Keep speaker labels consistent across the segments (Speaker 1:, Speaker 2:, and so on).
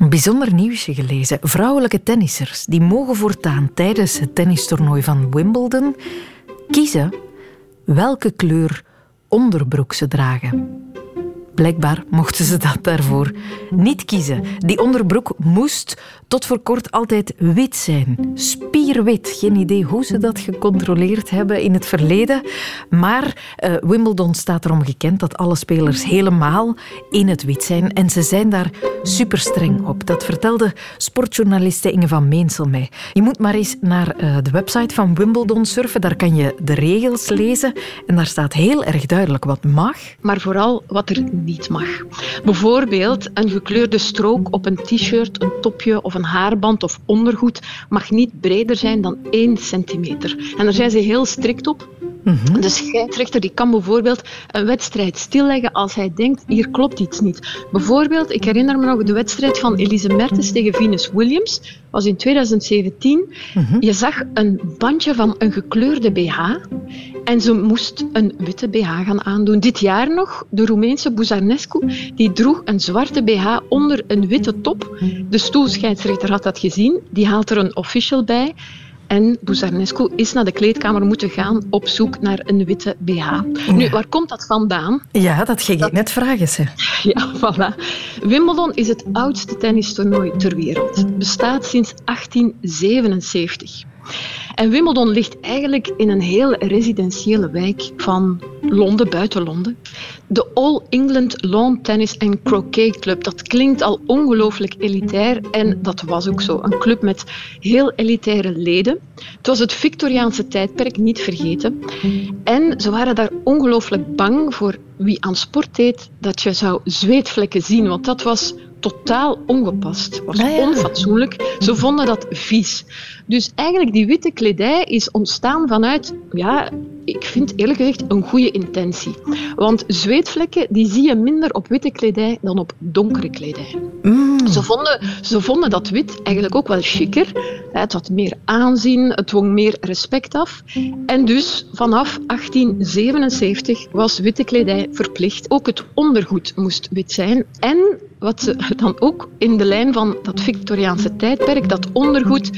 Speaker 1: Een bijzonder nieuwsje gelezen. Vrouwelijke tennissers die mogen voortaan tijdens het tennistoernooi van Wimbledon kiezen welke kleur onderbroek ze dragen. Blijkbaar mochten ze dat daarvoor niet kiezen. Die onderbroek moest tot voor kort altijd wit zijn. Spierwit. Geen idee hoe ze dat gecontroleerd hebben in het verleden. Maar uh, Wimbledon staat erom gekend dat alle spelers helemaal in het wit zijn. En ze zijn daar super streng op. Dat vertelde sportjournaliste Inge van Meensel mij. Je moet maar eens naar uh, de website van Wimbledon surfen. Daar kan je de regels lezen. En daar staat heel erg duidelijk wat mag.
Speaker 2: Maar vooral wat er mag. Bijvoorbeeld een gekleurde strook op een t-shirt, een topje of een haarband of ondergoed mag niet breder zijn dan 1 centimeter. En daar zijn ze heel strikt op. Mhm. De scheidsrechter die kan bijvoorbeeld een wedstrijd stilleggen als hij denkt, hier klopt iets niet. Bijvoorbeeld, ik herinner me nog de wedstrijd van Elise Mertens tegen Venus Williams, was in 2017. Mhm. Je zag een bandje van een gekleurde BH en ze moest een witte BH gaan aandoen. Dit jaar nog, de Roemeense Buzarnescu, die droeg een zwarte BH onder een witte top. De stoelscheidsrechter had dat gezien, die haalt er een official bij. En Buzarnescu is naar de kleedkamer moeten gaan op zoek naar een witte BH. Nu, waar komt dat vandaan?
Speaker 1: Ja, dat ging ik net vragen. Ze.
Speaker 2: Ja, voilà. Wimbledon is het oudste tennistoernooi ter wereld. Het bestaat sinds 1877. En Wimbledon ligt eigenlijk in een heel residentiële wijk van Londen, buiten Londen. De All England Lawn Tennis and Croquet Club. Dat klinkt al ongelooflijk elitair en dat was ook zo. Een club met heel elitaire leden. Het was het Victoriaanse tijdperk, niet vergeten. En ze waren daar ongelooflijk bang voor wie aan sport deed, dat je zou zweetvlekken zien, want dat was totaal ongepast. was ah, onfatsoenlijk. Ze vonden dat vies. Dus eigenlijk die witte kledij is ontstaan vanuit, ja, ik vind eerlijk gezegd een goede intentie. Want zweetvlekken die zie je minder op witte kledij dan op donkere kledij. Mm. Ze, vonden, ze vonden dat wit eigenlijk ook wel chiquer. Het had meer aanzien, het dwong meer respect af. En dus vanaf 1877 was witte kledij verplicht. Ook het ondergoed moest wit zijn. En wat ze dan ook in de lijn van dat Victoriaanse tijdperk, dat ondergoed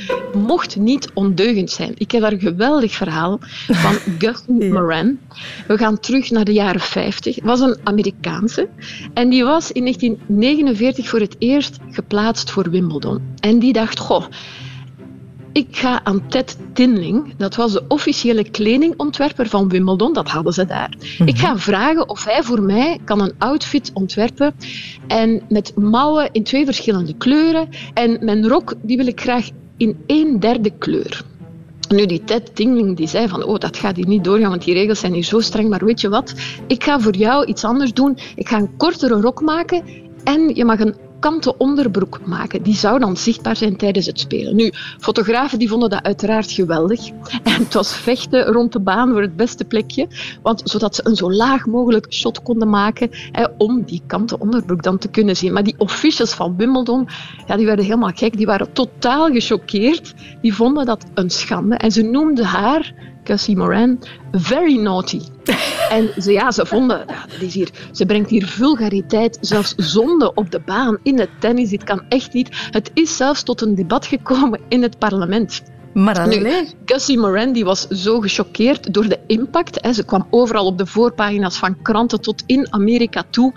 Speaker 2: mocht niet ondeugend zijn. Ik heb daar een geweldig verhaal van Gus Moran. We gaan terug naar de jaren 50. Het was een Amerikaanse en die was in 1949 voor het eerst geplaatst voor Wimbledon. En die dacht, goh, ik ga aan Ted Tinling, dat was de officiële kledingontwerper van Wimbledon, dat hadden ze daar. Mhm. Ik ga vragen of hij voor mij kan een outfit ontwerpen en met mouwen in twee verschillende kleuren en mijn rok die wil ik graag in een derde kleur. Nu, die Ted Tingling die zei van, oh, dat gaat hier niet doorgaan, want die regels zijn hier zo streng. Maar weet je wat? Ik ga voor jou iets anders doen. Ik ga een kortere rok maken en je mag een kanten onderbroek maken. Die zou dan zichtbaar zijn tijdens het spelen. Nu, fotografen die vonden dat uiteraard geweldig. En het was vechten rond de baan voor het beste plekje. Want zodat ze een zo laag mogelijk shot konden maken hè, om die kanten onderbroek dan te kunnen zien. Maar die officials van Wimbledon, ja, die werden helemaal gek. Die waren totaal gechoqueerd. Die vonden dat een schande. En ze noemden haar Cassie Moran, very naughty. En ze, ja, ze vonden, ja, is hier, ze brengt hier vulgariteit, zelfs zonde op de baan in het tennis. Dit kan echt niet. Het is zelfs tot een debat gekomen in het parlement.
Speaker 1: Maar alleen...
Speaker 2: Gussie Moran die was zo gechoqueerd door de impact. Hè. Ze kwam overal op de voorpagina's van kranten tot in Amerika toe.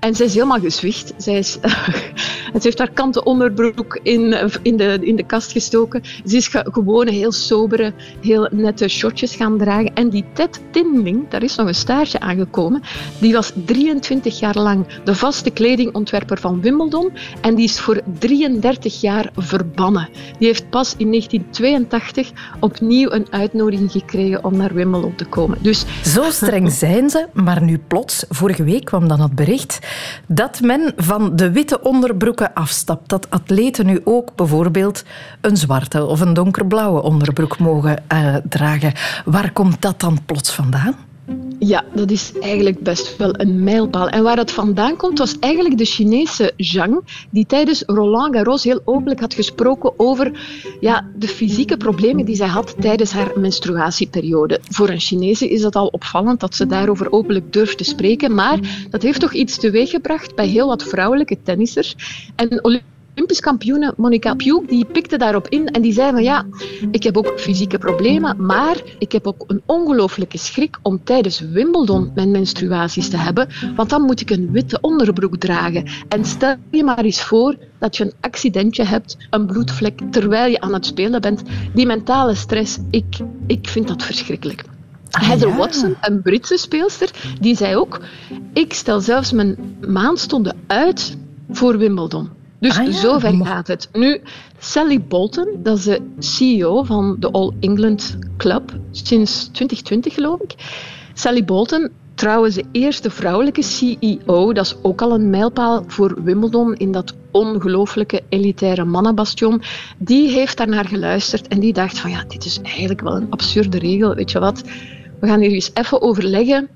Speaker 2: En zij is helemaal gezwicht. Zij is, ze heeft haar kanten onderbroek in, in, de, in de kast gestoken. Ze is gewoon heel sobere, heel nette shortjes gaan dragen. En die Ted Tinling, daar is nog een staartje aangekomen, die was 23 jaar lang de vaste kledingontwerper van Wimbledon. En die is voor 33 jaar verbannen. Die heeft pas in 1982 opnieuw een uitnodiging gekregen om naar Wimbledon te komen. Dus...
Speaker 1: Zo streng zijn ze, maar nu plots, vorige week kwam dan het bericht dat men van de witte onderbroeken afstapt. Dat atleten nu ook bijvoorbeeld een zwarte of een donkerblauwe onderbroek mogen uh, dragen. Waar komt dat dan plots vandaan?
Speaker 2: Ja, dat is eigenlijk best wel een mijlpaal. En waar dat vandaan komt, was eigenlijk de Chinese Zhang, die tijdens Roland Garros heel openlijk had gesproken over ja, de fysieke problemen die zij had tijdens haar menstruatieperiode. Voor een Chinese is dat al opvallend dat ze daarover openlijk durft te spreken, maar dat heeft toch iets teweeggebracht bij heel wat vrouwelijke tennissers. En Olympisch kampioene Monica Pugh, die pikte daarop in en die zei van ja, ik heb ook fysieke problemen, maar ik heb ook een ongelooflijke schrik om tijdens Wimbledon mijn menstruaties te hebben, want dan moet ik een witte onderbroek dragen. En stel je maar eens voor dat je een accidentje hebt, een bloedvlek, terwijl je aan het spelen bent. Die mentale stress, ik, ik vind dat verschrikkelijk. Ah, Heather Watson, een Britse speelster, die zei ook: Ik stel zelfs mijn maandstonden uit voor Wimbledon. Dus ah, zover gaat het. Nu, Sally Bolton, dat is de CEO van de All England Club sinds 2020, geloof ik. Sally Bolton, trouwens de eerste vrouwelijke CEO, dat is ook al een mijlpaal voor Wimbledon in dat ongelooflijke elitaire mannenbastion. Die heeft daarnaar geluisterd en die dacht van ja, dit is eigenlijk wel een absurde regel. Weet je wat? We gaan hier eens even overleggen.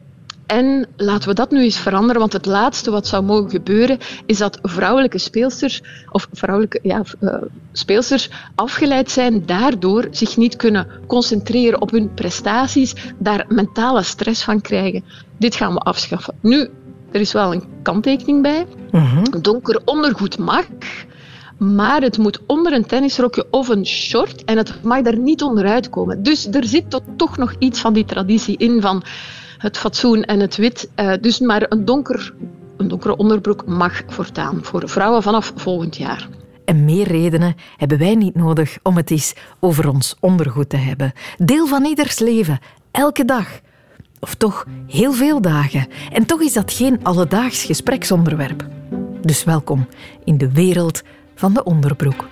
Speaker 2: En laten we dat nu eens veranderen, want het laatste wat zou mogen gebeuren is dat vrouwelijke speelsters, of vrouwelijke ja, uh, speelsters afgeleid zijn, daardoor zich niet kunnen concentreren op hun prestaties, daar mentale stress van krijgen. Dit gaan we afschaffen. Nu, er is wel een kanttekening bij. Mhm. Donker ondergoed mag, maar het moet onder een tennisrokje of een short en het mag daar niet onderuit komen. Dus er zit toch nog iets van die traditie in van het fatsoen en het wit. Uh, dus maar een, donker, een donkere onderbroek mag voortaan voor vrouwen vanaf volgend jaar.
Speaker 1: En meer redenen hebben wij niet nodig om het eens over ons ondergoed te hebben. Deel van ieders leven, elke dag. Of toch heel veel dagen. En toch is dat geen alledaags gespreksonderwerp. Dus welkom in de wereld van de onderbroek.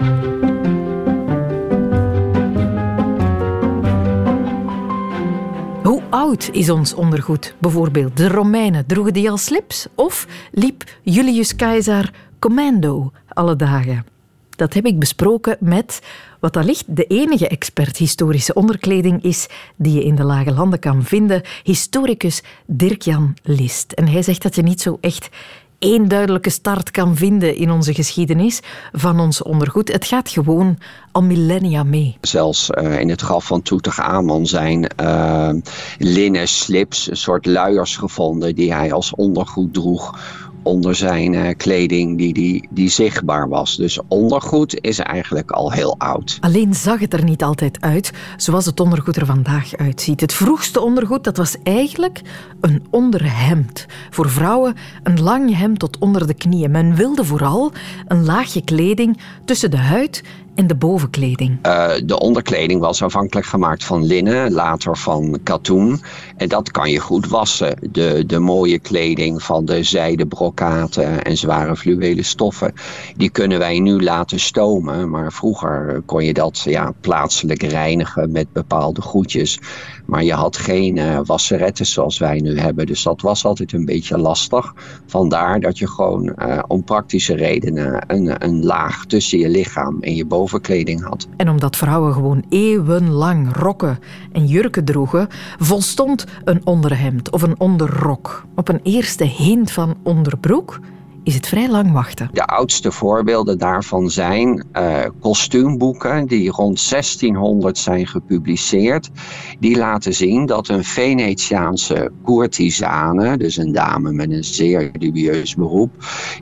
Speaker 1: Oud is ons ondergoed? Bijvoorbeeld, de Romeinen droegen die al slips? Of liep Julius Caesar commando alle dagen? Dat heb ik besproken met wat allicht de enige expert historische onderkleding is die je in de lage landen kan vinden, historicus Dirk-Jan List. En hij zegt dat je niet zo echt één duidelijke start kan vinden in onze geschiedenis van ons ondergoed. Het gaat gewoon al millennia mee.
Speaker 3: Zelfs uh, in het graf van Tutankhamon zijn uh, linnen slips, een soort luiers gevonden die hij als ondergoed droeg onder zijn uh, kleding die, die, die zichtbaar was. Dus ondergoed is eigenlijk al heel oud.
Speaker 1: Alleen zag het er niet altijd uit zoals het ondergoed er vandaag uitziet. Het vroegste ondergoed dat was eigenlijk een onderhemd. Voor vrouwen een lang hemd tot onder de knieën. Men wilde vooral een laagje kleding tussen de huid en de bovenkleding?
Speaker 3: Uh, de onderkleding was afhankelijk gemaakt van linnen, later van katoen. En dat kan je goed wassen. De, de mooie kleding van de zijde brokaten en zware fluwelen stoffen, die kunnen wij nu laten stomen. Maar vroeger kon je dat ja, plaatselijk reinigen met bepaalde goedjes. Maar je had geen uh, wasseretten zoals wij nu hebben. Dus dat was altijd een beetje lastig. Vandaar dat je gewoon uh, om praktische redenen een, een laag tussen je lichaam en je had.
Speaker 1: En omdat vrouwen gewoon eeuwenlang rokken en jurken droegen, volstond een onderhemd of een onderrok op een eerste hint van onderbroek is het vrij lang wachten.
Speaker 3: De oudste voorbeelden daarvan zijn uh, kostuumboeken die rond 1600 zijn gepubliceerd. Die laten zien dat een Venetiaanse courtisane, dus een dame met een zeer dubieus beroep,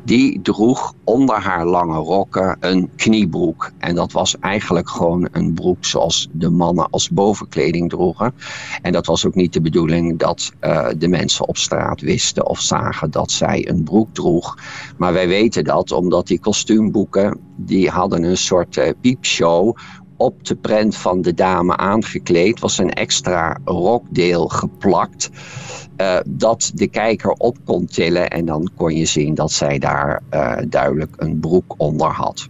Speaker 3: die droeg onder haar lange rokken een kniebroek. En dat was eigenlijk gewoon een broek zoals de mannen als bovenkleding droegen. En dat was ook niet de bedoeling dat uh, de mensen op straat wisten of zagen dat zij een broek droeg. Maar wij weten dat omdat die kostuumboeken, die hadden een soort uh, piepshow op de prent van de dame aangekleed. Was een extra rokdeel geplakt. Uh, dat de kijker op kon tillen en dan kon je zien dat zij daar uh, duidelijk een broek onder had.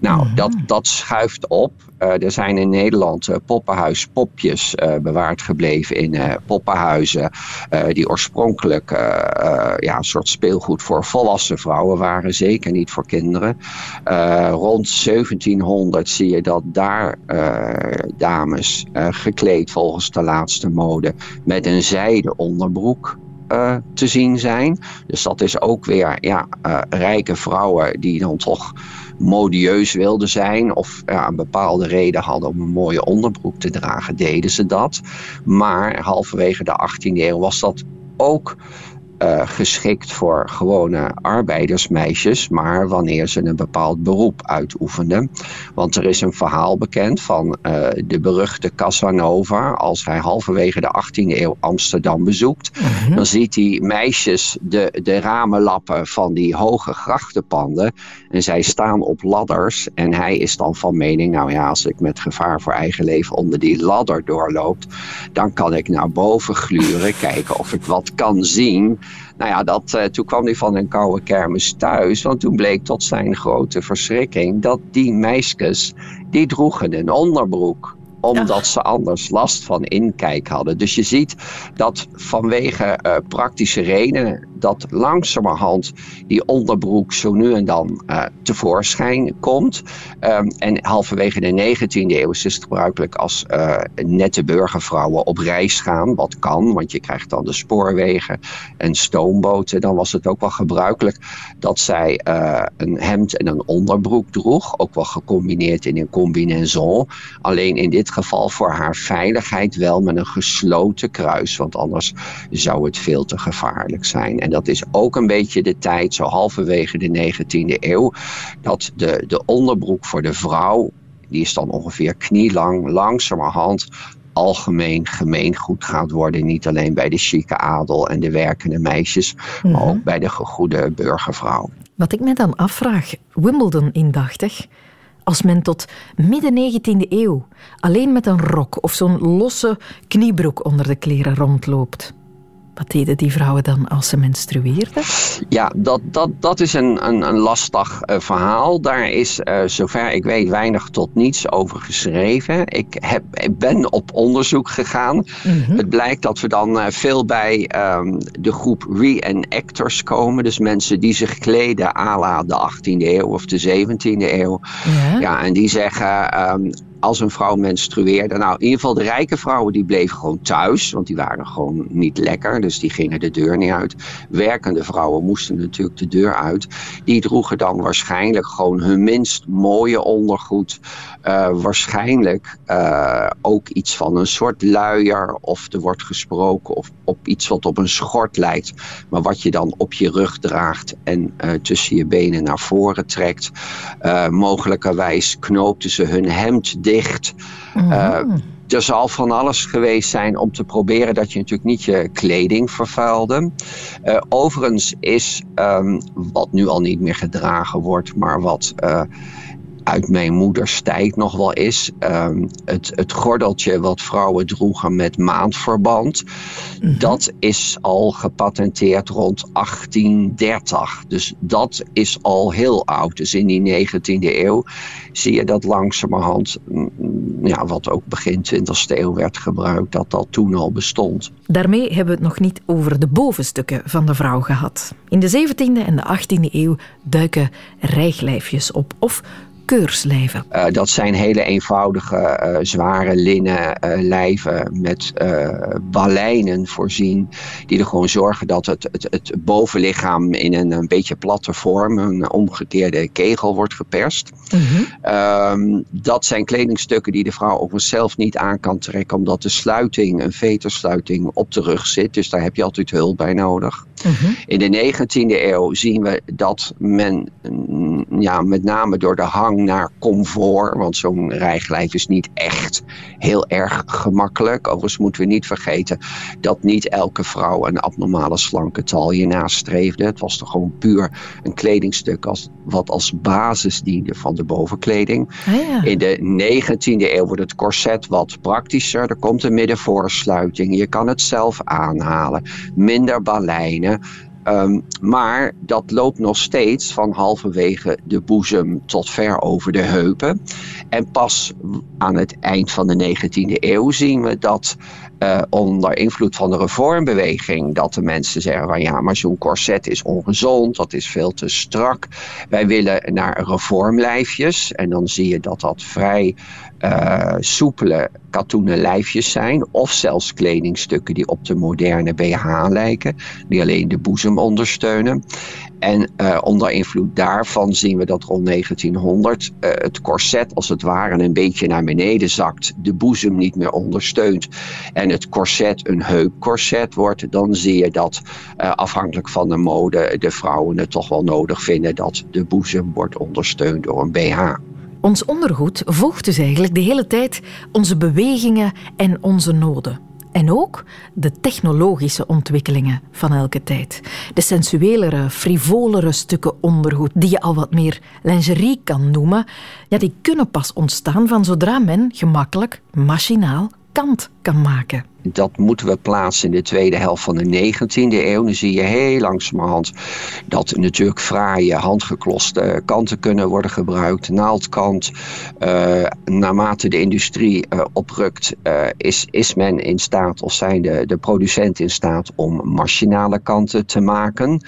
Speaker 3: Nou, dat, dat schuift op. Uh, er zijn in Nederland uh, poppenhuispopjes uh, bewaard gebleven in poppenhuizen. die oorspronkelijk ja, een soort speelgoed voor volwassen vrouwen waren. Zeker niet voor kinderen. rond 1700 zie je dat daar dames gekleed volgens de laatste mode met een zijde onderbroek te zien zijn. Dus dat is ook weer ja, rijke vrouwen die dan toch modieus wilden zijn of ja, een bepaalde reden hadden om een mooie onderbroek te dragen, deden ze dat. Maar halverwege de 18e eeuw was dat ook uh, geschikt voor gewone arbeidersmeisjes, maar wanneer ze een bepaald beroep uitoefenden. Want er is een verhaal bekend van uh, de beruchte Casanova. Als hij halverwege de 18e eeuw Amsterdam bezoekt, mm-hmm. dan ziet hij meisjes de, de ramenlappen van die hoge grachtenpanden. En zij staan op ladders. En hij is dan van mening, nou ja, als ik met gevaar voor eigen leven onder die ladder doorloopt, dan kan ik naar boven gluren, kijken of ik wat kan zien. Nou ja, dat, uh, toen kwam hij van een koude kermis thuis. Want toen bleek tot zijn grote verschrikking dat die meisjes, die droegen een onderbroek omdat ze anders last van inkijk hadden. Dus je ziet dat vanwege uh, praktische redenen dat langzamerhand die onderbroek zo nu en dan uh, tevoorschijn komt. Um, en halverwege de 19e eeuw is het gebruikelijk als uh, nette burgervrouwen op reis gaan. Wat kan, want je krijgt dan de spoorwegen en stoomboten. Dan was het ook wel gebruikelijk dat zij een hemd en een onderbroek droeg. Ook wel gecombineerd in een combinaison. Alleen in dit geval voor haar veiligheid wel met een gesloten kruis. Want anders zou het veel te gevaarlijk zijn. En dat is ook een beetje de tijd, zo halverwege de 19e eeuw, dat de, de onderbroek voor de vrouw, die is dan ongeveer knielang, langzamerhand algemeen gemeengoed gaat worden. Niet alleen bij de chique adel en de werkende meisjes, maar mhm. ook bij de gegoede burgervrouw.
Speaker 1: Wat ik me dan afvraag, Wimbledon indachtig. Als men tot midden 19e eeuw alleen met een rok of zo'n losse kniebroek onder de kleren rondloopt. Wat deden die vrouwen dan als ze menstrueerden?
Speaker 3: Ja, dat, dat, dat is een, een, een lastig uh, verhaal. Daar is, uh, zover ik weet, weinig tot niets over geschreven. Ik, heb, ik ben op onderzoek gegaan. Mm-hmm. Het blijkt dat we dan uh, veel bij um, de groep reenactors komen. Dus mensen die zich kleden à la de 18e eeuw of de 17e eeuw. Ja, ja en die zeggen... Um, als een vrouw menstrueerde. Nou, in ieder geval de rijke vrouwen die bleven gewoon thuis, want die waren gewoon niet lekker, dus die gingen de deur niet uit. Werkende vrouwen moesten natuurlijk de deur uit. Die droegen dan waarschijnlijk gewoon hun minst mooie ondergoed. Uh, waarschijnlijk uh, ook iets van een soort luier, of er wordt gesproken of op iets wat op een schort lijkt, maar wat je dan op je rug draagt en uh, tussen je benen naar voren trekt. mogelijkerwijs knoopten ze hun hemd dicht Mhm. Eh, er zal van alles geweest zijn om te proberen dat je natuurlijk niet je kleding vervuilde. Uh, overigens is, um, wat nu al niet meer gedragen wordt, maar wat uh, uit mijn moeders tijd nog wel is. Um, het, het gordeltje wat vrouwen droegen met maandverband. Mhm. Dat is al gepatenteerd rond 1830. Dus dat is al heel oud. Dus in die 19e eeuw zie je dat langzamerhand, mm, ja, wat ook begin 20e eeuw werd gebruikt, dat dat toen al bestond.
Speaker 1: Daarmee hebben we het nog niet over de bovenstukken van de vrouw gehad. In de 17e en de 18e eeuw duiken rijglijfjes op of keurslijven?
Speaker 3: Uh, dat zijn hele eenvoudige, uh, zware linnen uh, lijven met balijnen voorzien. Die er gewoon zorgen dat het, het, het bovenlichaam in een, een beetje platte vorm, een omgekeerde kegel, wordt geperst. -hmm. dat zijn kledingstukken die de vrouw op zichzelf niet aan kan trekken, omdat de sluiting, een vetersluiting, op de rug zit. Dus daar heb je altijd hulp bij nodig. -hmm. In de 19e eeuw zien we dat men mm, ja, met name door de hang naar comfort. Want zo'n rijglijf is niet echt heel erg gemakkelijk. Overigens moeten we niet vergeten dat niet elke vrouw een abnormale slanke talje nastreefde. Het was toch gewoon puur een kledingstuk als, wat als basis diende van de bovenkleding. Ah, ja. In de 19e eeuw wordt het corset wat praktischer. Er komt een middenvoorsluiting. Je kan het zelf aanhalen. Minder Um, maar dat loopt nog steeds van halverwege de boezem tot ver over de heupen. En pas aan het eind van de 19e eeuw zien we dat uh, onder invloed van de reformbeweging, dat de mensen zeggen van ja, maar zo'n corset is ongezond, dat is veel te strak. Wij willen naar reformlijfjes. En dan zie je dat dat vrij uh, soepele katoenen lijfjes zijn. Of zelfs kledingstukken die op de moderne BH lijken. Die alleen de boezem ondersteunen. En uh, onder invloed daarvan zien we dat rond 1900 uh, het corset als het ware een beetje naar beneden zakt. De boezem niet meer ondersteunt en het corset een heupcorset wordt. Dan zie je dat uh, afhankelijk van de mode de vrouwen het toch wel nodig vinden dat de boezem wordt ondersteund door een BH.
Speaker 1: Ons ondergoed volgt dus eigenlijk de hele tijd onze bewegingen en onze noden. En ook de technologische ontwikkelingen van elke tijd. De sensuelere, frivolere stukken ondergoed, die je al wat meer lingerie kan noemen, ja, die kunnen pas ontstaan van zodra men gemakkelijk, machinaal kant maken
Speaker 3: dat moeten we plaatsen in de tweede helft van de 19e eeuw. Dan zie je heel langzamerhand dat natuurlijk fraaie handgekloste kanten kunnen worden gebruikt. Naaldkant. Uh, naarmate de industrie uh, oprukt, is, is men in staat, of zijn de, de producenten in staat om machinale kanten te maken.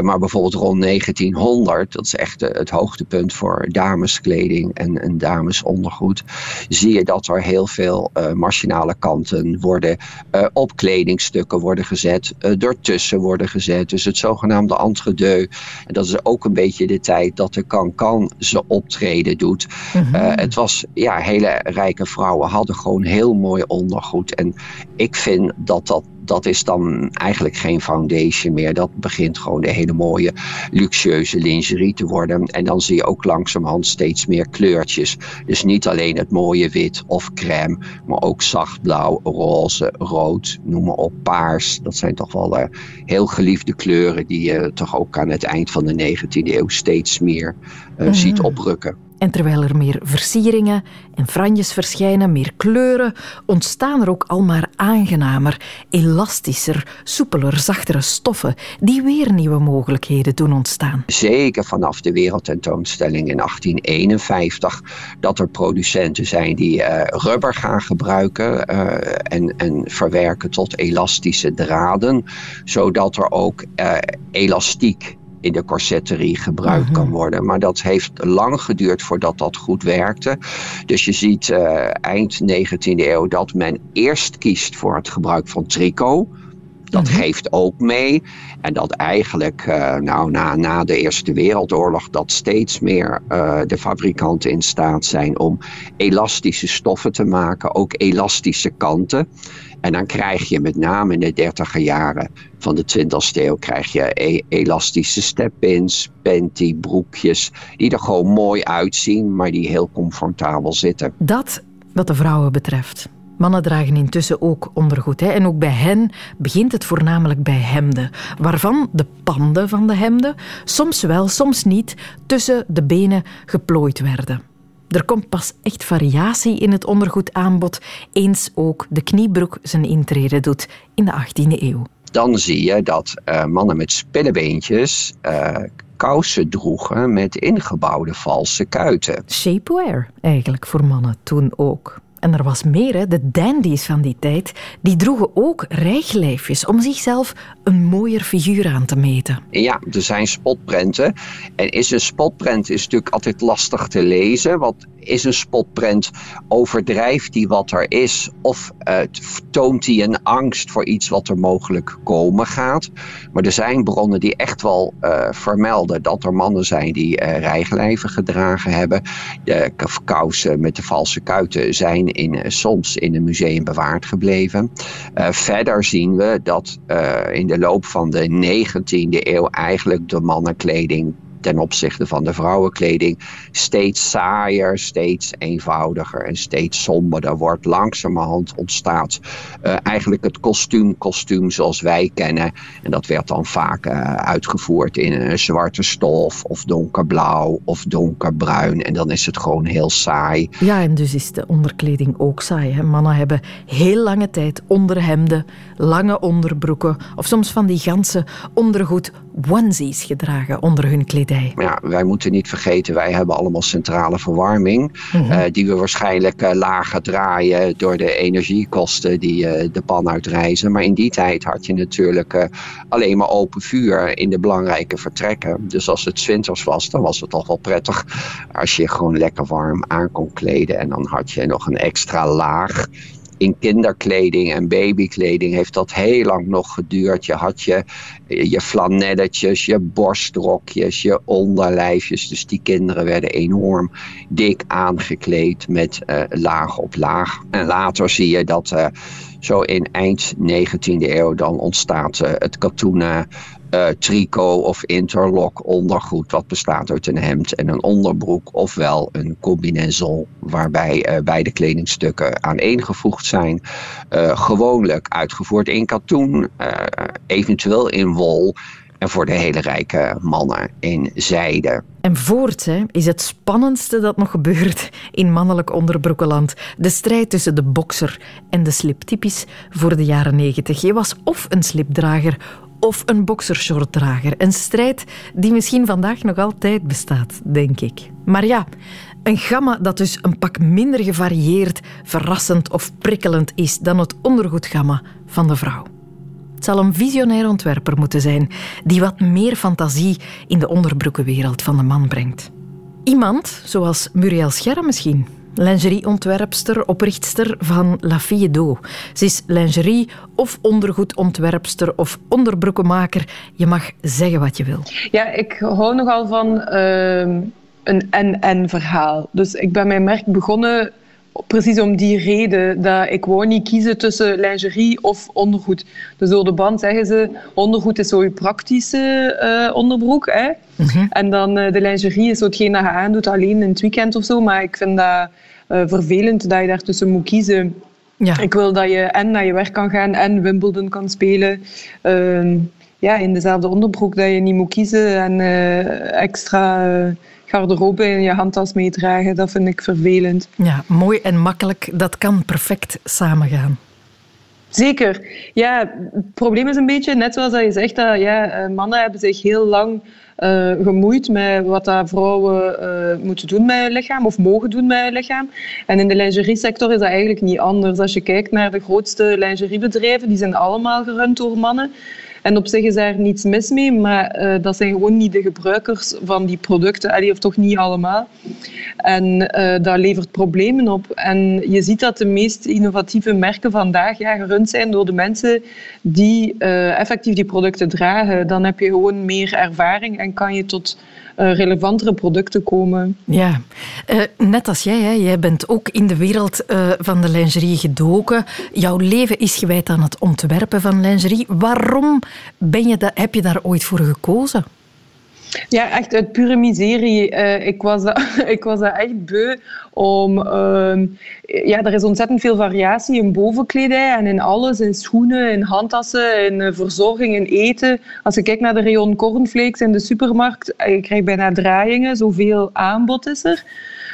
Speaker 3: maar bijvoorbeeld rond 1900, dat is echt het hoogtepunt voor dameskleding en, en damesondergoed, zie je dat er heel veel machinale kanten worden uh, op kledingstukken worden gezet, uh, ertussen worden gezet. Dus het zogenaamde entre-deux. En dat is ook een beetje de tijd dat de kan-kan ze optreden doet. Mm het was, ja, hele rijke vrouwen hadden gewoon heel mooi ondergoed. En ik vind dat dat dat is dan eigenlijk geen foundation meer. Dat begint gewoon de hele mooie luxueuze lingerie te worden. En dan zie je ook langzamerhand steeds meer kleurtjes. Dus niet alleen het mooie wit of crème, maar ook zacht blauw, roze, rood, noem maar op, paars. Dat zijn toch wel uh, heel geliefde kleuren die je toch ook aan het eind van de 19e eeuw steeds meer uh, ziet oprukken.
Speaker 1: En terwijl er meer versieringen en franjes verschijnen, meer kleuren, ontstaan er ook al maar aangenamer, elastischer, soepeler, zachtere stoffen die weer nieuwe mogelijkheden doen ontstaan.
Speaker 3: Zeker vanaf de wereldtentoonstelling in 1851 dat er producenten zijn die uh, rubber gaan gebruiken uh, en, en verwerken tot elastische draden, zodat er ook uh, elastiek in de corsetterie gebruikt kan mhm. worden. Maar dat heeft lang geduurd voordat dat goed werkte. Dus je ziet uh, eind 19e eeuw dat men eerst kiest voor het gebruik van tricot. Dat mhm. geeft ook mee. En dat eigenlijk uh, nou, na, na de Eerste Wereldoorlog dat steeds meer uh, de fabrikanten in staat zijn om elastische stoffen te maken, ook elastische kanten. En dan krijg je met name in de dertiger jaren van de 20ste eeuw krijg je e elastische step-ins, panty, broekjes, die er gewoon mooi uitzien, maar die heel comfortabel zitten.
Speaker 1: Dat wat de vrouwen betreft. Mannen dragen intussen ook ondergoed. Hè? En ook bij hen begint het voornamelijk bij hemden. Waarvan de panden van de hemden soms wel, soms niet tussen de benen geplooid werden. Er komt pas echt variatie in het ondergoedaanbod eens ook de kniebroek zijn intrede doet in de 18e eeuw.
Speaker 3: Dan zie je dat uh, mannen met spillebeentjes uh, kousen droegen met ingebouwde valse kuiten.
Speaker 1: Shapewear eigenlijk voor mannen toen ook. En er was meer, hè. de dandies van die tijd, die droegen ook rijglijfjes om zichzelf een mooier figuur aan te meten.
Speaker 3: Ja, er zijn spotprenten. En is een spotprent is natuurlijk altijd lastig te lezen, want is een spotprent, overdrijft die wat er is of uh, toont hij een angst voor iets wat er mogelijk komen gaat. Maar er zijn bronnen die echt wel uh, vermelden dat er mannen zijn die uh, rijglijven gedragen hebben. De kousen met de valse kuiten zijn in, soms in een museum bewaard gebleven. verder zien we dat in de loop van de 19e eeuw eigenlijk de mannenkleding ten opzichte van de vrouwenkleding steeds saaier, steeds eenvoudiger en steeds somberder wordt. Langzamerhand ontstaat uh, eigenlijk het kostuum, kostuum zoals wij kennen. En dat werd dan vaak uh, uitgevoerd in een zwarte stof of donkerblauw of donkerbruin. En dan is het gewoon heel saai.
Speaker 1: Ja, en dus is de onderkleding ook saai. Hè? Mannen hebben heel lange tijd onderhemden, lange onderbroeken of soms van die ganse ondergoed onesies gedragen onder hun kleding.
Speaker 3: Ja, wij moeten niet vergeten, wij hebben allemaal centrale verwarming. Mm die we waarschijnlijk uh, lager draaien door de energiekosten die uh, de pan uitreizen. Maar in die tijd had je natuurlijk alleen maar open vuur in de belangrijke vertrekken. Dus als het winters was, dan was het toch wel prettig als je gewoon lekker warm aan kon kleden. En dan had je nog een extra laag in kinderkleding en babykleding heeft dat heel lang nog geduurd. Je had je, je flanelletjes, je borstrokjes, je onderlijfjes. Dus die kinderen werden enorm dik aangekleed met uh, laag op laag. En later zie je dat uh, zo in eind 19e eeuw dan ontstaat uh, het katoenen uh, tricot of interlock ondergoed. Dat bestaat uit een hemd en een onderbroek. Ofwel een combinaison waarbij uh, beide kledingstukken aaneengevoegd zijn. Uh, gewoonlijk uitgevoerd in katoen, eventueel in wol. En voor de hele rijke mannen in zijde.
Speaker 1: En voort hè, is het spannendste dat nog gebeurt in mannelijk onderbroekenland. De strijd tussen de bokser en de slip. Typisch voor de jaren negentig. Je was of een slipdrager of een boxershortdrager. Een strijd die misschien vandaag nog altijd bestaat, denk ik. Maar ja, een gamma dat dus een pak minder gevarieerd, verrassend of prikkelend is dan het ondergoedgamma van de vrouw. Het zal een visionair ontwerper moeten zijn die wat meer fantasie in de onderbroekenwereld van de man brengt. Iemand zoals Muriel Scherm misschien, lingerieontwerpster, oprichtster van La Fille d'Eau. Ze is lingerie- of ondergoedontwerpster of onderbroekenmaker. Je mag zeggen wat je wil.
Speaker 4: Ja, ik hou nogal van uh, een en-en verhaal. Dus ik ben mijn merk begonnen precies om die reden dat ik wou niet kiezen tussen lingerie of ondergoed. Dus door de band zeggen ze, ondergoed is zo je praktische uh, onderbroek. Hè? -hmm. En dan uh, de lingerie is zo hetgeen dat je aandoet alleen in het weekend of zo. Maar ik vind dat uh, vervelend dat je daartussen moet kiezen. Ja. Ik wil dat je en naar je werk kan gaan en Wimbledon kan spelen. Uh, ja, in dezelfde onderbroek dat je niet moet kiezen en uh, extra garderobe in je handtas meedragen. Dat vind ik vervelend.
Speaker 1: Ja, mooi en makkelijk. Dat kan perfect samengaan.
Speaker 4: Zeker. Ja, het probleem is een beetje, net zoals dat je zegt, dat ja, mannen hebben zich heel lang uh, gemoeid met wat dat vrouwen uh, moeten doen met hun lichaam of mogen doen met hun lichaam. En in de lingeriesector is dat eigenlijk niet anders. Als je kijkt naar de grootste lingeriebedrijven, die zijn allemaal gerund door mannen. En op zich is daar niets mis mee, maar uh, dat zijn gewoon niet de gebruikers van die producten, allee, of toch niet allemaal. En uh, dat levert problemen op. En je ziet dat de meest innovatieve merken vandaag ja, gerund zijn door de mensen die uh, effectief die producten dragen. Dan heb je gewoon meer ervaring en kan je tot relevantere producten komen.
Speaker 1: Ja, uh, net als jij, hè, jij bent ook in de wereld uh, van de lingerie gedoken. Jouw leven is gewijd aan het ontwerpen van lingerie. Waarom ben je da heb je daar ooit voor gekozen?
Speaker 4: Ja, echt uit pure miserie. Uh, ik, was dat, ik was echt beu om... Uh, ja, er is ontzettend veel variatie in bovenkledij en in alles. In schoenen, in handtassen, in uh, verzorging, in eten. Als je kijkt naar de rayon cornflakes in de supermarkt, je krijgt bijna draaiingen. Zoveel aanbod is er.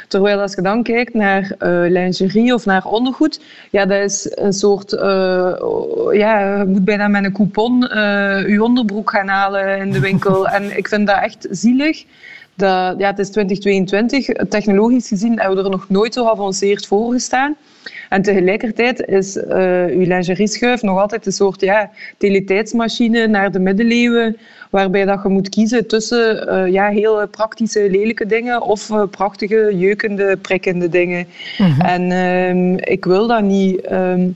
Speaker 4: Terwijl als je dan kijkt naar uh, lingerie of naar ondergoed, ja, dat is een soort, uh, ja, je moet bijna met een coupon uh, je onderbroek gaan halen in de winkel. en ik vind dat echt zielig. Dat, ja, het is 2022. Technologisch gezien hebben we er nog nooit zo geavanceerd voor gestaan. En tegelijkertijd is uh, uw lingerieschuif nog altijd een soort ja, teletijdsmachine naar de middeleeuwen, waarbij dat je moet kiezen tussen uh, ja, heel praktische, lelijke dingen of uh, prachtige, jeukende, prikkende dingen. Mm-hmm. En um, ik wil dat niet. Um,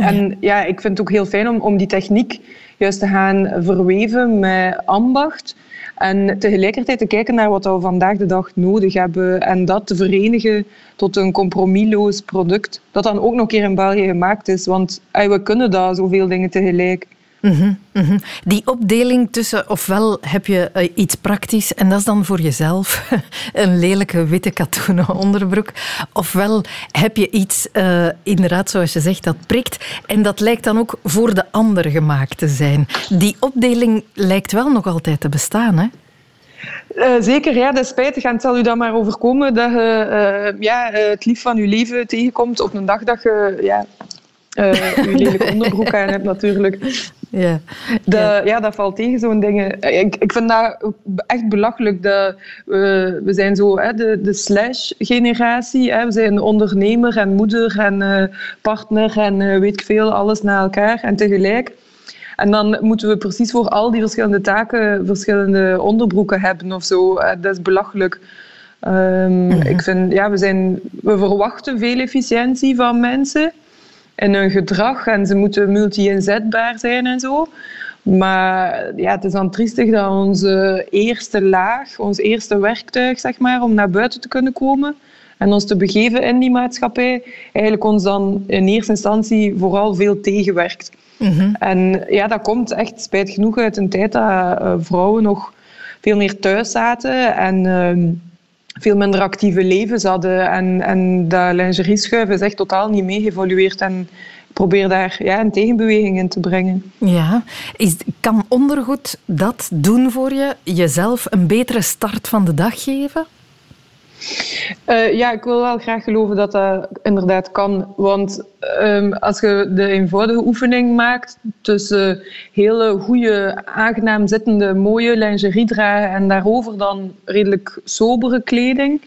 Speaker 4: en ja, ik vind het ook heel fijn om, om die techniek juist te gaan verweven met ambacht. En tegelijkertijd te kijken naar wat we vandaag de dag nodig hebben en dat te verenigen tot een compromisloos product, dat dan ook nog een keer in België gemaakt is. Want we kunnen daar zoveel dingen tegelijk.
Speaker 1: Mm-hmm, mm-hmm. Die opdeling tussen ofwel heb je uh, iets praktisch en dat is dan voor jezelf een lelijke witte katoenen onderbroek, ofwel heb je iets, uh, inderdaad zoals je zegt, dat prikt en dat lijkt dan ook voor de ander gemaakt te zijn. Die opdeling lijkt wel nog altijd te bestaan, hè?
Speaker 4: Uh, zeker, ja, dat is spijtig. En het zal u dan maar overkomen dat je ja, het lief van je leven tegenkomt op een dag dat je ja, uh, je lelijke onderbroek aan hebt natuurlijk.
Speaker 1: Ja.
Speaker 4: De, ja, dat valt tegen, zo'n dingen. Ik, ik vind dat echt belachelijk. Dat we, we zijn zo hè, de, de slash-generatie. We zijn ondernemer en moeder en uh, partner en uh, weet ik veel, alles na elkaar en tegelijk. En dan moeten we precies voor al die verschillende taken verschillende onderbroeken hebben of zo. Dat is belachelijk. Um, mm-hmm. Ik vind, ja, we, zijn, we verwachten veel efficiëntie van mensen. In hun gedrag en ze moeten multi-inzetbaar zijn en zo. Maar ja, het is dan triestig dat onze eerste laag, ons eerste werktuig, zeg maar, om naar buiten te kunnen komen en ons te begeven in die maatschappij, eigenlijk ons dan in eerste instantie vooral veel tegenwerkt. Mhm. En ja, dat komt echt spijt genoeg uit een tijd dat uh, vrouwen nog veel meer thuis zaten en uh, veel minder actieve levens hadden. En, en dat lingerie-schuiven is echt totaal niet mee geëvolueerd. En probeer daar ja, een tegenbeweging in te brengen.
Speaker 1: Ja, is, kan ondergoed dat doen voor je? Jezelf een betere start van de dag geven?
Speaker 4: Uh, ja, ik wil wel graag geloven dat dat inderdaad kan. Want um, als je de eenvoudige oefening maakt tussen hele goede, aangenaam zittende, mooie lingerie dragen en daarover dan redelijk sobere kleding.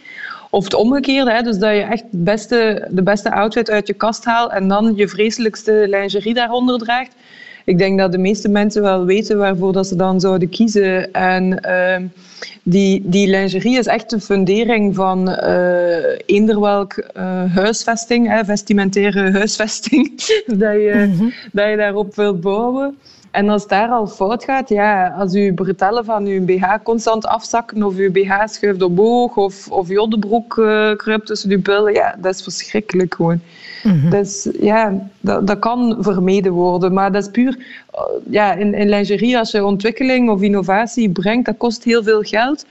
Speaker 4: Of het omgekeerde, hè, dus dat je echt beste, de beste outfit uit je kast haalt en dan je vreselijkste lingerie daaronder draagt ik denk dat de meeste mensen wel weten waarvoor dat ze dan zouden kiezen. En uh, die, die lingerie is echt de fundering van uh, eender welk uh, huisvesting, hè, vestimentaire huisvesting, dat, je, mm -hmm. dat je daarop wilt bouwen. En als daar al fout gaat, ja, als je bretellen van je BH constant afzakken of je BH schuift omhoog of, of je onderbroek uh, kruipt tussen je billen, ja, dat is verschrikkelijk gewoon. Mm Dus ja, dat, dat kan vermeden worden. Maar dat is puur, uh, ja, in, in lingerie, als je ontwikkeling of innovatie brengt, dat kost heel veel geld.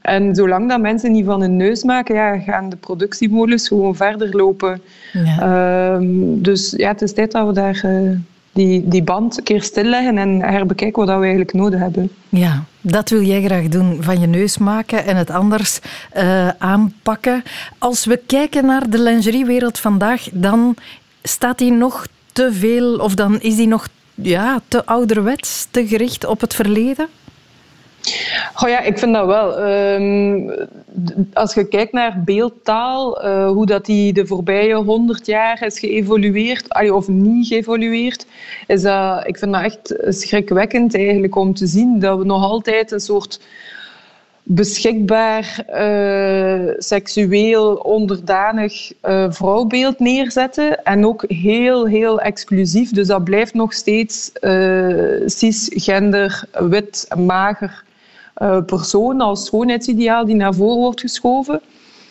Speaker 4: En zolang dat mensen niet van hun neus maken, ja, gaan de productiemolens gewoon verder lopen. Ja. Uh, dus ja, het is tijd dat we daar... Uh, die, die band een keer stilleggen en herbekijken wat we eigenlijk nodig hebben.
Speaker 1: Ja, dat wil jij graag doen, van je neus maken en het anders uh, aanpakken. Als we kijken naar de lingeriewereld vandaag, dan staat die nog te veel, of dan is die nog ja, te ouderwets, te gericht op het verleden?
Speaker 4: Oh ja, ik vind dat wel. Um, als je kijkt naar beeldtaal, uh, hoe dat die de voorbije honderd jaar is geëvolueerd, of niet geëvolueerd, is dat, ik vind dat echt schrikwekkend eigenlijk om te zien dat we nog altijd een soort beschikbaar, uh, seksueel, onderdanig uh, vrouwbeeld neerzetten. En ook heel, heel exclusief. Dus dat blijft nog steeds uh, cisgender, wit, mager uh, persoon als schoonheidsideaal die naar voren wordt geschoven.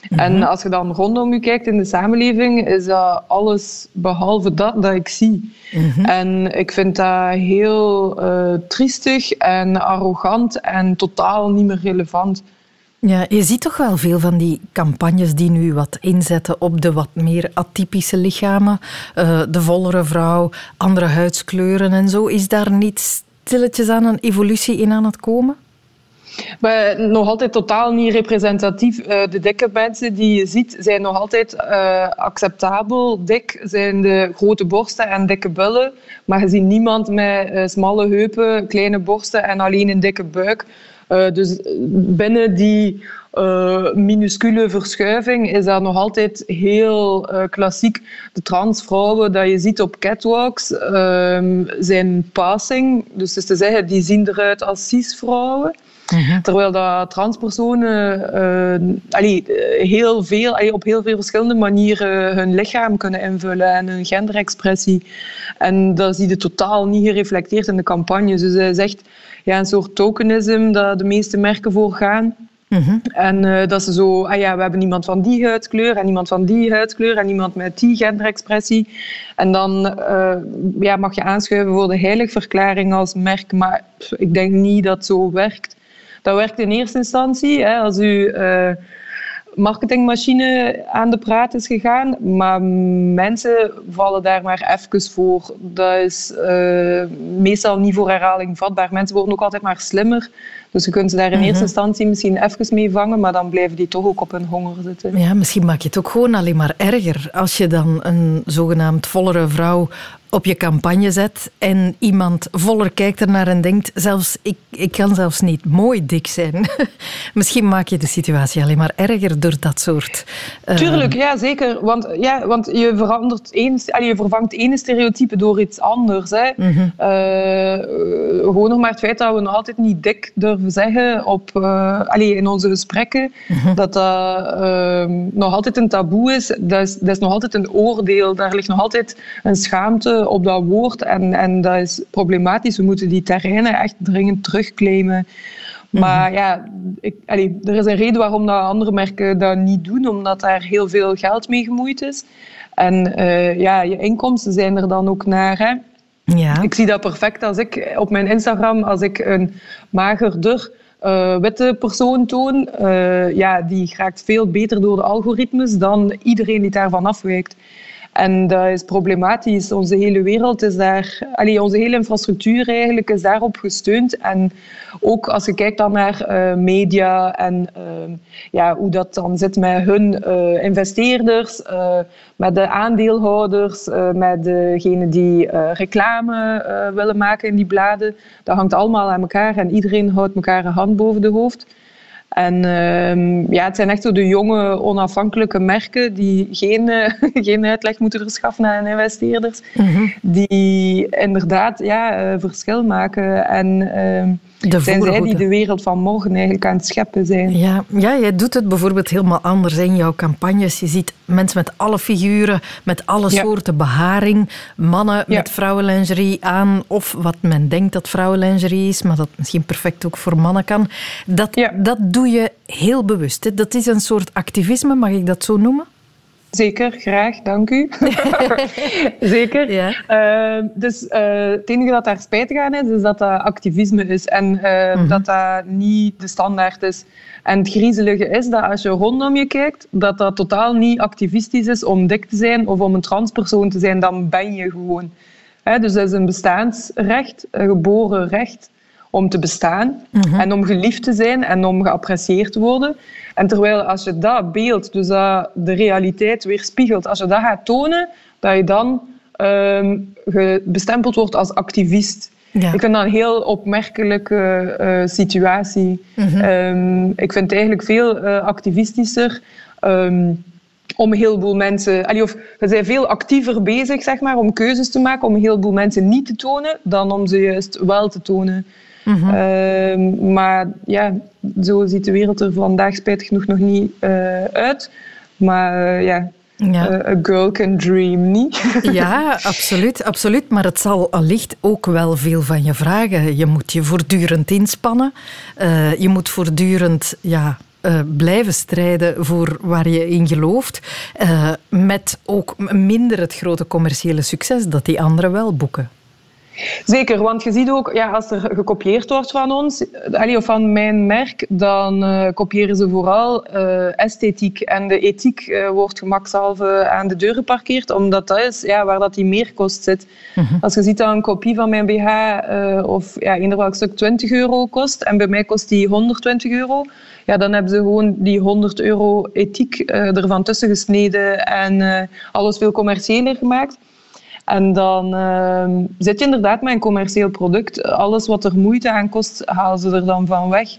Speaker 4: Mm -hmm. En als je dan rondom je kijkt in de samenleving, is dat alles behalve dat dat ik zie. Mm -hmm. En ik vind dat heel uh, triestig en arrogant en totaal niet meer relevant.
Speaker 1: Ja, je ziet toch wel veel van die campagnes die nu wat inzetten op de wat meer atypische lichamen. Uh, de vollere vrouw, andere huidskleuren en zo. Is daar niet stilletjes aan een evolutie in aan het komen?
Speaker 4: Maar nog altijd totaal niet representatief. Uh, de dikke mensen die je ziet, zijn nog altijd uh, acceptabel. Dik zijn de grote borsten en dikke bullen. Maar je ziet niemand met uh, smalle heupen, kleine borsten en alleen een dikke buik. dus binnen die minuscule verschuiving is dat nog altijd heel klassiek. De transvrouwen dat je ziet op catwalks zijn passing. Dus is te zeggen, die zien eruit als cisvrouwen. Mhm. Terwijl dat transpersonen uh, allee, heel veel, allee, op heel veel verschillende manieren hun lichaam kunnen invullen en hun genderexpressie. En dat zie je totaal niet gereflecteerd in de campagne. Dus hij zegt ja, een soort tokenisme dat de meeste merken voor gaan. Mm En uh, dat ze zo, ah ja, we hebben iemand van die huidskleur en iemand van die huidskleur en iemand met die genderexpressie. En dan uh, ja, mag je aanschuiven voor de heiligverklaring als merk, maar ik denk niet dat zo werkt. Dat werkt in eerste instantie. Hè, als u uh, marketingmachine aan de praat is gegaan, maar mensen vallen daar maar even voor. Dat is uh, meestal niet voor herhaling vatbaar. Mensen worden ook altijd maar slimmer. Dus je kunt ze daar in eerste mhm. instantie misschien even mee vangen, maar dan blijven die toch ook op hun honger zitten.
Speaker 1: Ja, misschien maak je het ook gewoon alleen maar erger. Als je dan een zogenaamd vollere vrouw op je campagne zet en iemand voller kijkt ernaar en denkt, zelfs, ik, ik kan zelfs niet mooi dik zijn. Misschien maak je de situatie alleen maar erger door dat soort...
Speaker 4: Uh... Tuurlijk, ja, zeker. Want, ja, want je, verandert één, je vervangt ene stereotype door iets anders. Hè. Mm gewoon nog maar het feit dat we nog altijd niet dik durven zeggen op, uh, allee, in onze gesprekken, mhm. dat dat ehm, nog altijd een taboe is. Dat, is. dat is nog altijd een oordeel. Daar ligt nog altijd een schaamte op dat woord. En, en dat is problematisch. We moeten die terreinen echt dringend terugclaimen. Maar mhm. ja, ik, allee, er is een reden waarom dat andere merken dat niet doen, omdat daar heel veel geld mee gemoeid is. En uh, ja, je inkomsten zijn er dan ook naar. Hè. Ja. Ik zie dat perfect als ik op mijn Instagram, als ik een magerder uh, witte persoon toon, uh, ja, die raakt veel beter door de algoritmes dan iedereen die daarvan afwijkt. En dat is problematisch. Onze hele wereld is daar, allee, onze hele infrastructuur eigenlijk is daarop gesteund. En ook als je kijkt dan naar uh, media en uh, ja, hoe dat dan zit met hun uh, investeerders, met de aandeelhouders, met degenen die reclame willen maken in die bladen. Dat hangt allemaal aan elkaar en iedereen houdt elkaar een hand boven de hoofd. En uh, ja, het zijn echt zo de jonge, onafhankelijke merken die geen, uh, geen uitleg moeten verschaffen aan investeerders, mm die inderdaad ja, uh, verschil maken. En uh, de zijn zij die de wereld van morgen eigenlijk aan het scheppen zijn.
Speaker 1: Ja, ja jij doet het bijvoorbeeld helemaal anders in jouw campagnes. Je ziet mensen met alle figuren, met alle soorten beharing, mannen met vrouwenlingerie aan, of wat men denkt dat vrouwenlingerie is, maar dat misschien perfect ook voor mannen kan. Dat, dat doe je heel bewust. Hè? Dat is een soort activisme, mag ik dat zo noemen?
Speaker 4: Zeker, graag, dank u. Zeker. Ja. Uh, dus uh, het enige dat daar spijtig aan is, is dat dat activisme is en uh, dat dat niet de standaard is. En het griezelige is dat als je rondom je kijkt, dat dat totaal niet activistisch is om dik te zijn of om een transpersoon te zijn, dan ben je gewoon. dus dat is een bestaansrecht, een geboren recht om te bestaan mhm. en om geliefd te zijn en om geapprecieerd te worden. En terwijl als je dat beeld, dus dat de realiteit weerspiegelt, als je dat gaat tonen, dat je dan um, bestempeld wordt als activist. Ik vind dat een heel opmerkelijke uh, situatie. Mhm. um, ik vind het eigenlijk veel uh, activistischer um, om een heleboel mensen... Allee, of we zijn veel actiever bezig zeg maar, om keuzes te maken om een heleboel mensen niet te tonen, dan om ze juist wel te tonen. Mm maar ja, zo ziet de wereld er vandaag spijtig genoeg nog niet uh, uit. Maar uh, ja, ja. Uh, a girl can dream, niet?
Speaker 1: Ja, absoluut, absoluut. Maar het zal allicht ook wel veel van je vragen. Je moet je voortdurend inspannen. Uh, je moet voortdurend ja, uh, blijven strijden voor waar je in gelooft. met ook minder het grote commerciële succes dat die anderen wel boeken.
Speaker 4: Zeker, want je ziet ook, ja, als er gekopieerd wordt van ons, of van mijn merk, dan uh, kopiëren ze vooral uh, esthetiek. En de ethiek uh, wordt gemakshalve aan de deur geparkeerd, omdat dat is ja, waar dat die meerkost zit. Mhm. Als je ziet dat een kopie van mijn BH of ja, eender welk stuk 20 euro kost, en bij mij kost die 120 euro, ja, dan hebben ze gewoon die 100 euro ethiek ervan tussen gesneden en alles veel commerciëler gemaakt. En dan uh, zit je inderdaad met een commercieel product. Alles wat er moeite aan kost, halen ze er dan van weg.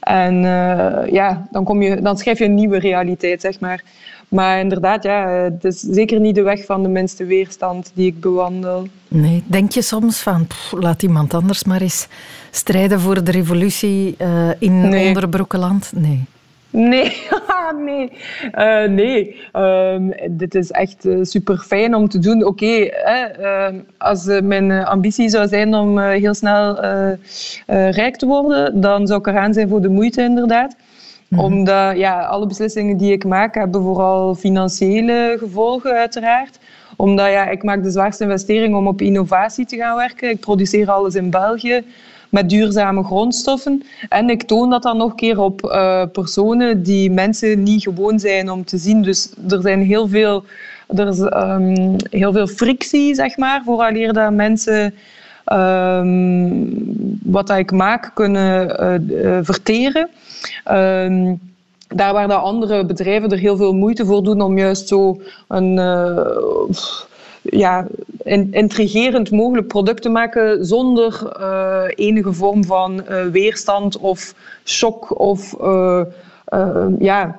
Speaker 4: En uh, ja, dan, kom je, dan schrijf je een nieuwe realiteit, zeg maar. Maar inderdaad, ja, het is zeker niet de weg van de minste weerstand die ik bewandel.
Speaker 1: Nee, denk je soms van, laat iemand anders maar eens strijden voor de revolutie uh, in nee. Onderbroekenland? Nee.
Speaker 4: Nee, ah, nee. Uh, nee. Uh, dit is echt uh, super fijn om te doen. Oké, ehm, als uh, mijn ambitie zou zijn om heel snel rijk te worden, dan zou ik eraan zijn voor de moeite, inderdaad. Mm -hmm. Omdat ja, alle beslissingen die ik maak hebben vooral financiële gevolgen, uiteraard omdat ja, ik maak de zwaarste investering om op innovatie te gaan werken. Ik produceer alles in België met duurzame grondstoffen. En ik toon dat dan nog een keer op uh, personen die mensen niet gewoon zijn om te zien. Dus er zijn heel veel, er is, um, heel veel frictie, zeg maar, vooraleer dat mensen um, wat dat ik maak kunnen uh, uh, verteren. Um, daar waar de andere bedrijven er heel veel moeite voor doen om juist zo een ja, intrigerend mogelijk product te maken zonder enige vorm van weerstand of shock of ja,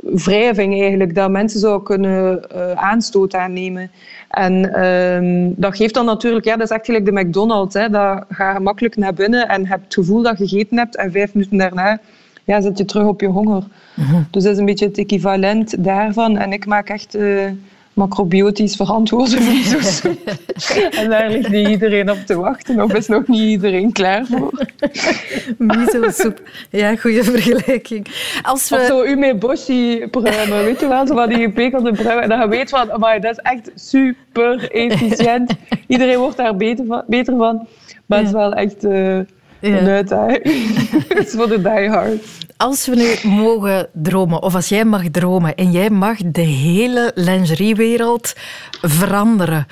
Speaker 4: wrijving eigenlijk, dat mensen zouden kunnen aanstoot aannemen. En ehm, dat geeft dan natuurlijk, ja, dat is echt gelijk de McDonald's. Hè. Dat ga je makkelijk naar binnen en hebt het gevoel dat je gegeten hebt. En vijf minuten daarna ja, zit je terug op je honger. Mhm. Dus dat is een beetje het equivalent daarvan. En ik maak echt macrobiotisch verantwoorde miso's. en daar ligt niet iedereen op te wachten. Of is nog niet iedereen klaar voor?
Speaker 1: Miso-soep. Ja, goede vergelijking.
Speaker 4: Als we... Of zo umeboshi pruimen. Weet je wel, zo van die gepekelde pruimen. En dan je weet van, maar dat is echt super efficiënt. Iedereen wordt daar beter van. Beter van. Maar het is wel echt... Uh, ja. Een uitdaging. Het is voor de diehards.
Speaker 1: Als we nu mogen dromen, of als jij mag dromen en jij mag de hele lingeriewereld veranderen,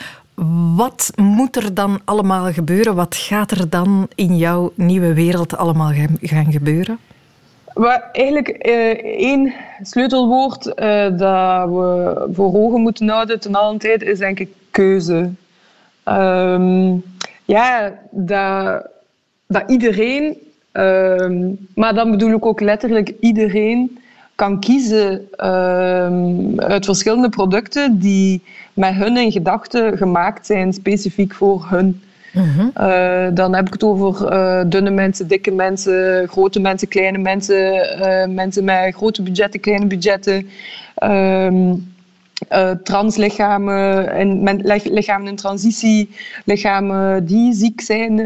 Speaker 1: wat moet er dan allemaal gebeuren? Wat gaat er dan in jouw nieuwe wereld allemaal gaan gebeuren?
Speaker 4: Maar eigenlijk uh, één sleutelwoord uh, dat we voor ogen moeten houden ten alle tijd is denk ik keuze. Um, ja, dat, dat iedereen Ehm, maar dan bedoel ik ook letterlijk iedereen kan kiezen um, uit verschillende producten die met hun in gedachten gemaakt zijn, specifiek voor hun. Mhm. Eh, dan heb ik het over uh, dunne mensen, dikke mensen, grote mensen, kleine mensen, uh, mensen met grote budgetten, kleine budgetten, um, translichamen, en lichamen in transitie, lichamen die ziek zijn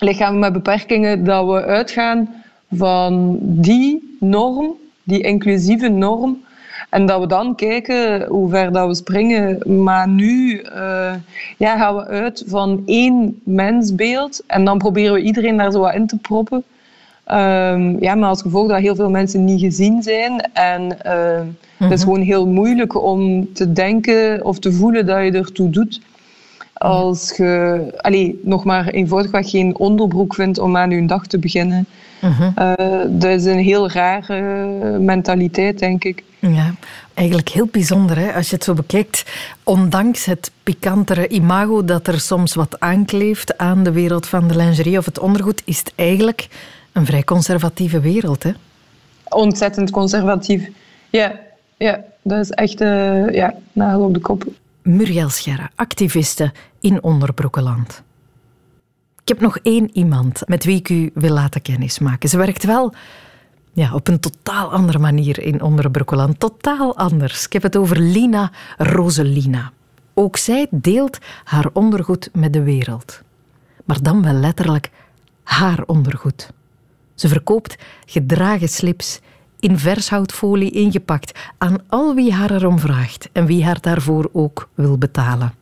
Speaker 4: lichamen met beperkingen, dat we uitgaan van die norm, die inclusieve norm. En dat we dan kijken hoe ver dat we springen. Maar nu uh, ja, gaan we uit van één mensbeeld. En dan proberen we iedereen daar zo wat in te proppen. Um, ja, maar als gevolg dat heel veel mensen niet gezien zijn. En uh, het is mhm. gewoon heel moeilijk om te denken of te voelen dat je ertoe doet. Als je allee, nog maar eenvoudigweg geen onderbroek vindt om aan je dag te beginnen. Uh dat is een heel rare mentaliteit, denk ik.
Speaker 1: Ja, eigenlijk heel bijzonder hè? als je het zo bekijkt. Ondanks het pikantere imago dat er soms wat aankleeft aan de wereld van de lingerie of het ondergoed, is het eigenlijk een vrij conservatieve wereld. Hè?
Speaker 4: Ontzettend conservatief. Ja, ja dat is echt uh, ja, nagel op de kop.
Speaker 1: Muriel Scherre, activiste in Onderbroekenland. Ik heb nog één iemand met wie ik u wil laten kennismaken. Ze werkt wel ja, op een totaal andere manier in Onderbroekenland. Totaal anders. Ik heb het over Lina Roselina. Ook zij deelt haar ondergoed met de wereld. Maar dan wel letterlijk haar ondergoed. Ze verkoopt gedragen slips in vershoutfolie ingepakt aan al wie haar erom vraagt en wie haar daarvoor ook wil betalen.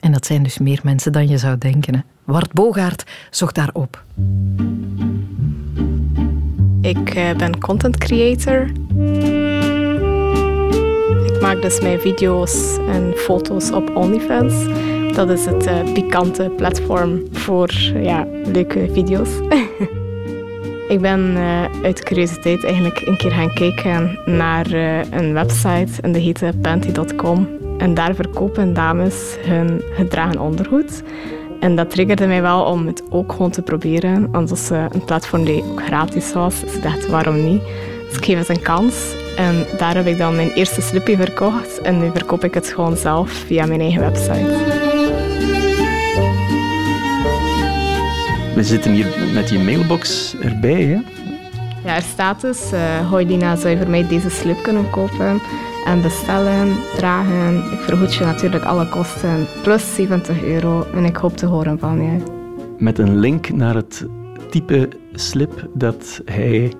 Speaker 1: En dat zijn dus meer mensen dan je zou denken. Hè? Wart Bogaert zocht daarop.
Speaker 5: Ik uh, ben content creator. Ik maak dus mijn video's en foto's op OnlyFans. Dat is het uh, pikante platform voor ja, leuke video's. Ik ben uh, uit curiositeit eigenlijk een keer gaan kijken naar uh, een website en die heette panty.com. En daar verkopen dames hun gedragen ondergoed. En dat triggerde mij wel om het ook gewoon te proberen. Is uh, een platform die ook gratis was. Dus ik dacht, waarom niet? Dus ik geef het een kans. En daar heb ik dan mijn eerste slipje verkocht. En nu verkoop ik het gewoon zelf via mijn eigen website.
Speaker 6: We zitten hier met je mailbox erbij, hè?
Speaker 5: Ja, er staat dus, uh, hoi Dina, zou je voor mij deze slip kunnen kopen en bestellen, dragen. Ik vergoed je natuurlijk alle kosten, plus 70 euro. En ik hoop te horen van je.
Speaker 6: Met een link naar het type slip dat hij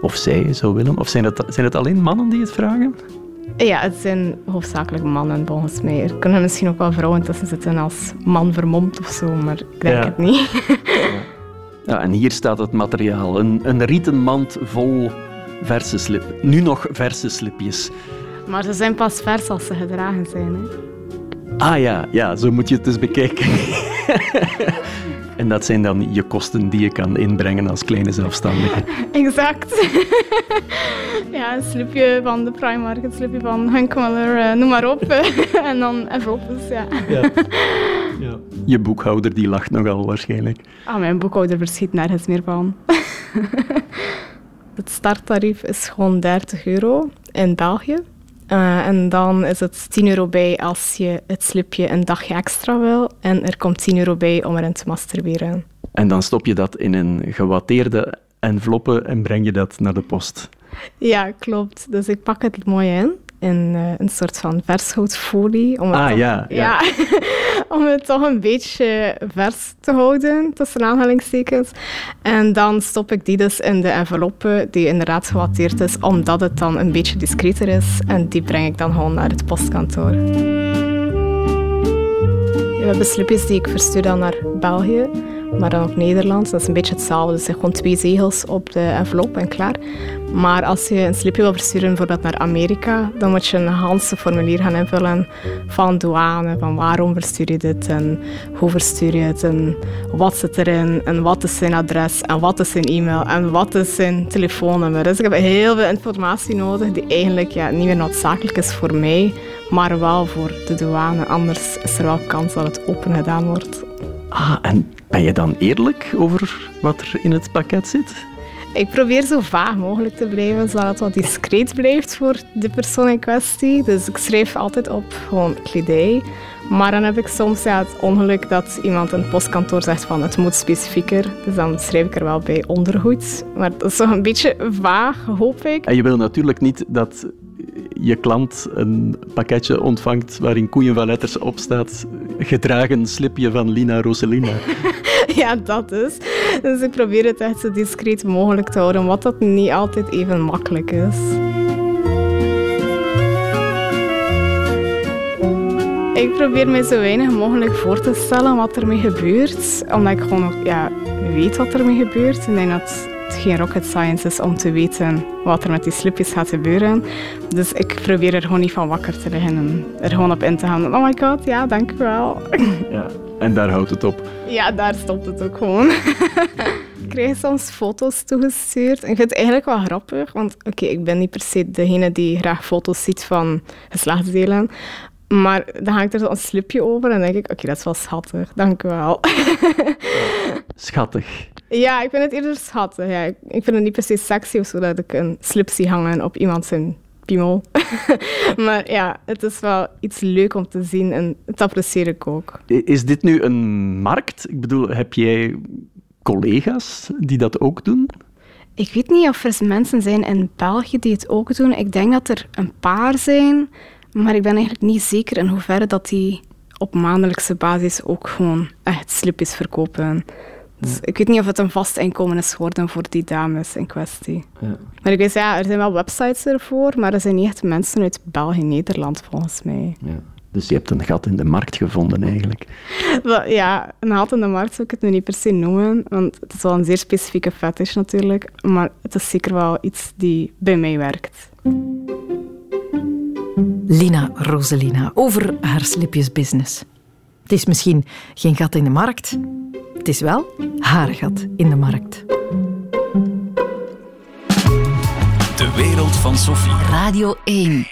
Speaker 6: of zij zou willen? Of zijn het, zijn het alleen mannen die het vragen?
Speaker 5: Ja, het zijn hoofdzakelijk mannen volgens mij. Er kunnen misschien ook wel vrouwen tussen zitten als man vermomd of zo, maar ik denk het niet.
Speaker 6: ja. en hier staat het materiaal. Een, een rieten mand vol verse slip. Nu nog verse slipjes.
Speaker 5: Maar ze zijn pas vers als ze gedragen zijn. Hè?
Speaker 6: Ah ja, ja, zo moet je het dus bekijken. En dat zijn dan je kosten die je kan inbrengen als kleine zelfstandige.
Speaker 5: Exact. ja, een slipje van de Primark, een slipje van Hunkmuller, uh, noem maar op. en dan envelopes, ja. ja.
Speaker 6: ja. Je boekhouder die lacht nogal waarschijnlijk.
Speaker 5: Ah, mijn boekhouder verschiet nergens meer van. het starttarief is gewoon 30 euro in België. Uh, en dan is het 10 euro bij als je het slipje een dagje extra wil. En er komt 10 euro bij om erin te masturberen.
Speaker 6: En dan stop je dat in een gewatteerde enveloppe en breng je dat naar de post.
Speaker 5: Ja, klopt. Dus ik pak het mooi in in uh, een soort van vershoutfolie.
Speaker 6: Om ah, ja.
Speaker 5: ja. om het toch een beetje vers te houden, tussen aanhalingstekens. En dan stop ik die dus in de enveloppe, die inderdaad gewatteerd is, omdat het dan een beetje discreter is. En die breng ik dan gewoon naar het postkantoor. We hebben slipjes die ik verstuur dan naar België maar dan op Nederlands. Dat is een beetje hetzelfde. Dus gewoon twee zegels op de envelop en klaar. Maar als je een slipje wil versturen bijvoorbeeld naar Amerika, dan moet je een Hanse formulier gaan invullen van douane, van waarom verstuur je dit en hoe verstuur je het en wat zit erin en wat is zijn adres en wat is zijn e-mail en wat is zijn telefoonnummer. Dus ik heb heel veel informatie nodig die eigenlijk ja, niet meer noodzakelijk is voor mij, maar wel voor de douane. Anders is er wel kans dat het open gedaan wordt.
Speaker 6: Ah, en ben je dan eerlijk over wat er in het pakket zit?
Speaker 5: Ik probeer zo vaag mogelijk te blijven, zodat het wat discreet blijft voor de persoon in kwestie. Dus ik schrijf altijd op gewoon kledij. Maar dan heb ik soms ja, het ongeluk dat iemand in het postkantoor zegt van het moet specifieker. Dus dan schrijf ik er wel bij ondergoed. Maar dat is toch een beetje vaag, hoop ik.
Speaker 6: En je wil natuurlijk niet dat je klant een pakketje ontvangt waarin koeien van letters op staat, gedragen slipje van Lina Roselina.
Speaker 5: ja, dat is. Dus ik probeer het echt zo discreet mogelijk te houden, wat dat niet altijd even makkelijk is. Ik probeer me zo weinig mogelijk voor te stellen wat ermee gebeurt, omdat ik gewoon ook, ja, weet wat ermee gebeurt. Ik denk dat het geen rocket science is om te weten wat er met die slipjes gaat gebeuren. Dus ik probeer er gewoon niet van wakker te liggen en er gewoon op in te gaan. Oh my god, ja, dank u wel.
Speaker 6: Ja, en daar houdt het op.
Speaker 5: Ja, daar stopt het ook gewoon. ik krijg soms foto's toegestuurd. En ik vind het eigenlijk wel grappig, want oké, ik ben niet per se degene die graag foto's ziet van geslachtsdelen. Maar dan hangt er zo'n slipje over en denk ik, oké, dat is wel schattig, dank u wel.
Speaker 6: Schattig.
Speaker 5: Ja, ik vind het eerder schattig. Ja. Ik, vind het niet per se sexy of zo dat ik een slip zie hangen op iemand zijn piemel. maar ja, het is wel iets leuk om te zien en dat apprecieer ik ook.
Speaker 6: Is dit nu een markt? Ik bedoel, heb jij collega's die dat ook doen?
Speaker 5: Ik weet niet of er mensen zijn in België die het ook doen. Ik denk dat er een paar zijn, maar ik ben eigenlijk niet zeker in hoeverre dat die op maandelijkse basis ook gewoon echt slipjes verkopen. Dus ik weet niet of het een vast inkomen is geworden voor die dames in kwestie. Ja. Maar ik weet, ja, er zijn wel websites ervoor, maar er zijn niet echt mensen uit België Nederland volgens mij.
Speaker 6: Ja. Dus je hebt een gat in de markt gevonden eigenlijk.
Speaker 5: Ja, een gat in de markt zou ik het nu niet per se noemen, want het is wel een zeer specifieke fetish natuurlijk, maar het is zeker wel iets die bij mij werkt.
Speaker 1: Lina Roselina over haar slipjesbusiness. Het is misschien geen gat in de markt, het is wel haar gat in de markt.
Speaker 7: De wereld van Sophie.
Speaker 1: Radio 1.